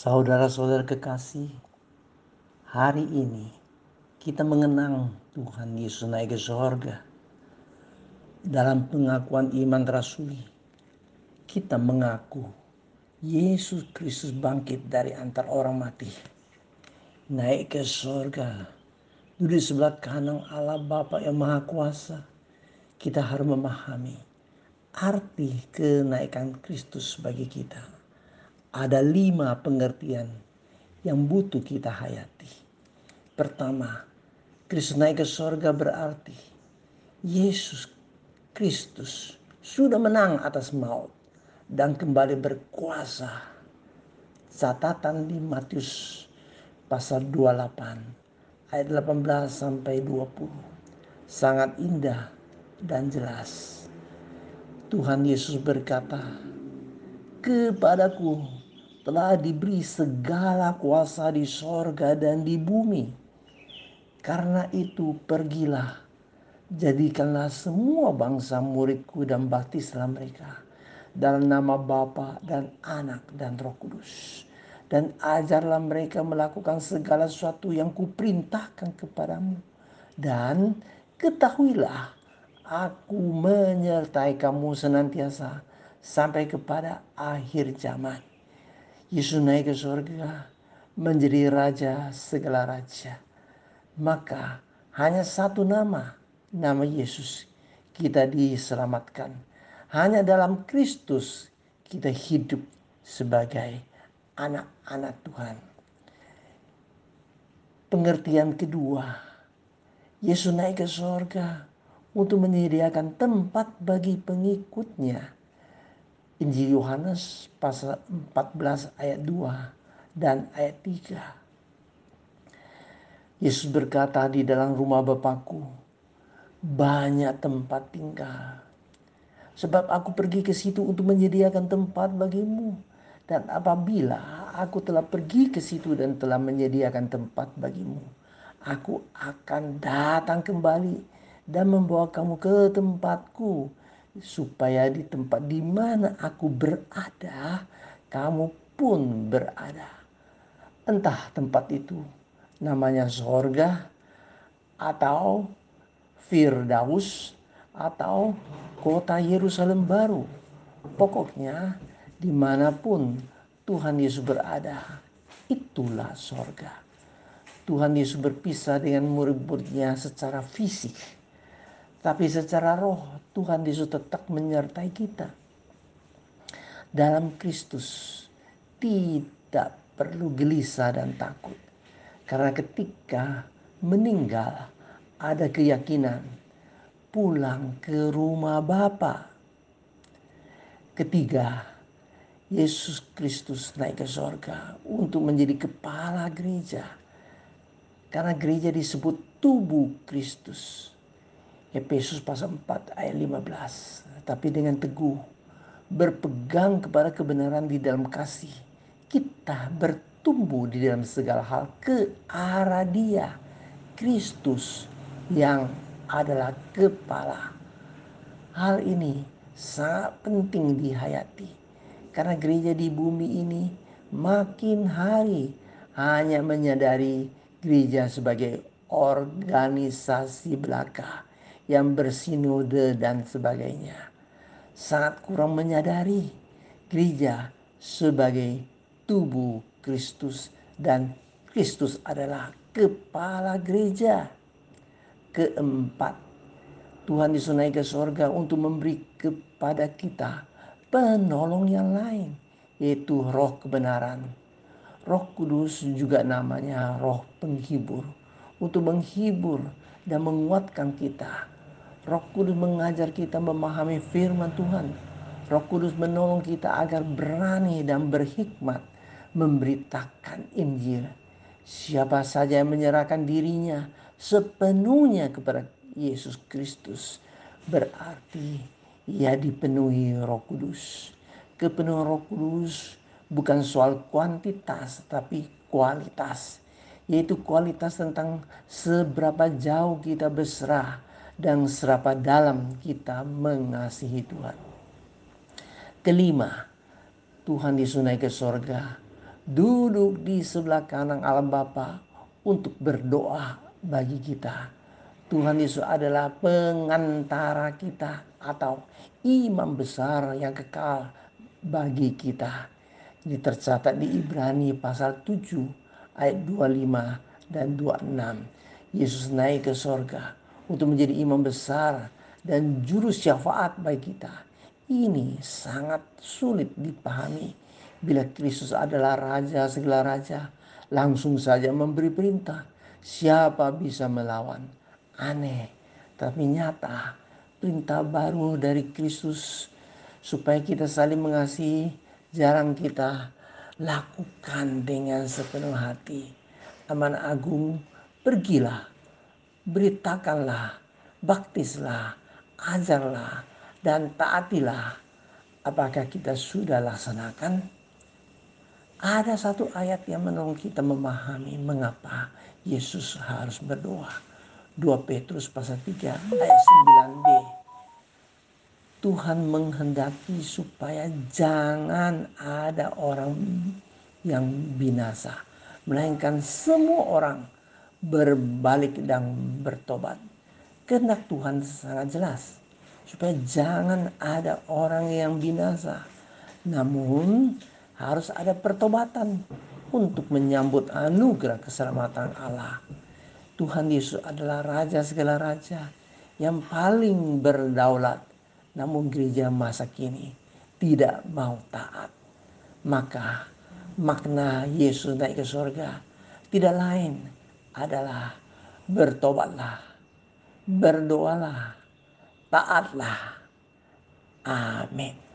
Saudara-saudara kekasih, hari ini kita mengenang Tuhan Yesus naik ke sorga. Dalam pengakuan iman rasuli, kita mengaku Yesus Kristus bangkit dari antar orang mati. Naik ke sorga, duduk di sebelah kanan Allah Bapa yang Maha Kuasa. Kita harus memahami arti kenaikan Kristus bagi kita ada lima pengertian yang butuh kita hayati. Pertama, Kristus naik ke sorga berarti Yesus Kristus sudah menang atas maut dan kembali berkuasa. Catatan di Matius pasal 28 ayat 18 sampai 20 sangat indah dan jelas. Tuhan Yesus berkata, "Kepadaku telah diberi segala kuasa di sorga dan di bumi. Karena itu pergilah, jadikanlah semua bangsa muridku dan baptislah mereka dalam nama Bapa dan Anak dan Roh Kudus. Dan ajarlah mereka melakukan segala sesuatu yang kuperintahkan kepadamu. Dan ketahuilah aku menyertai kamu senantiasa sampai kepada akhir zaman. Yesus naik ke surga menjadi raja segala raja. Maka hanya satu nama, nama Yesus kita diselamatkan. Hanya dalam Kristus kita hidup sebagai anak-anak Tuhan. Pengertian kedua, Yesus naik ke surga untuk menyediakan tempat bagi pengikutnya Injil Yohanes pasal 14 ayat 2 dan ayat 3. Yesus berkata di dalam rumah Bapakku banyak tempat tinggal. Sebab aku pergi ke situ untuk menyediakan tempat bagimu. Dan apabila aku telah pergi ke situ dan telah menyediakan tempat bagimu, aku akan datang kembali dan membawa kamu ke tempatku supaya di tempat di mana aku berada, kamu pun berada. Entah tempat itu namanya sorga atau Firdaus atau kota Yerusalem baru. Pokoknya di mana pun Tuhan Yesus berada, itulah sorga. Tuhan Yesus berpisah dengan murid-muridnya secara fisik tapi secara roh Tuhan Yesus tetap menyertai kita. Dalam Kristus tidak perlu gelisah dan takut. Karena ketika meninggal ada keyakinan pulang ke rumah Bapa. Ketiga, Yesus Kristus naik ke sorga untuk menjadi kepala gereja. Karena gereja disebut tubuh Kristus. Efesus pasal 4 ayat 15. Tapi dengan teguh berpegang kepada kebenaran di dalam kasih, kita bertumbuh di dalam segala hal ke arah Dia, Kristus yang adalah kepala. Hal ini sangat penting dihayati karena gereja di bumi ini makin hari hanya menyadari gereja sebagai organisasi belaka yang bersinode dan sebagainya. Sangat kurang menyadari gereja sebagai tubuh Kristus dan Kristus adalah kepala gereja. Keempat, Tuhan Yesus naik ke sorga untuk memberi kepada kita penolong yang lain, yaitu roh kebenaran. Roh Kudus juga namanya roh penghibur, untuk menghibur dan menguatkan kita Roh Kudus mengajar kita memahami firman Tuhan. Roh Kudus menolong kita agar berani dan berhikmat memberitakan Injil. Siapa saja yang menyerahkan dirinya sepenuhnya kepada Yesus Kristus berarti ia dipenuhi Roh Kudus. Kepenuhan Roh Kudus bukan soal kuantitas tapi kualitas, yaitu kualitas tentang seberapa jauh kita berserah dan serapa dalam kita mengasihi Tuhan. Kelima, Tuhan Yesus naik ke sorga duduk di sebelah kanan alam Bapa untuk berdoa bagi kita. Tuhan Yesus adalah pengantara kita atau imam besar yang kekal bagi kita. Ini tercatat di Ibrani pasal 7 ayat 25 dan 26. Yesus naik ke sorga untuk menjadi imam besar dan juru syafaat bagi kita. Ini sangat sulit dipahami. Bila Kristus adalah raja segala raja langsung saja memberi perintah. Siapa bisa melawan? Aneh tapi nyata perintah baru dari Kristus. Supaya kita saling mengasihi jarang kita lakukan dengan sepenuh hati. Aman agung pergilah beritakanlah baktislah ajarlah dan taatilah apakah kita sudah laksanakan ada satu ayat yang menolong kita memahami mengapa Yesus harus berdoa. 2 Petrus pasal 3 ayat 9b. Tuhan menghendaki supaya jangan ada orang yang binasa. Melainkan semua orang berbalik dan bertobat. Kehendak Tuhan sangat jelas. Supaya jangan ada orang yang binasa. Namun harus ada pertobatan untuk menyambut anugerah keselamatan Allah. Tuhan Yesus adalah raja segala raja yang paling berdaulat. Namun gereja masa kini tidak mau taat. Maka makna Yesus naik ke surga tidak lain adalah bertobatlah, berdoalah, taatlah. Amin.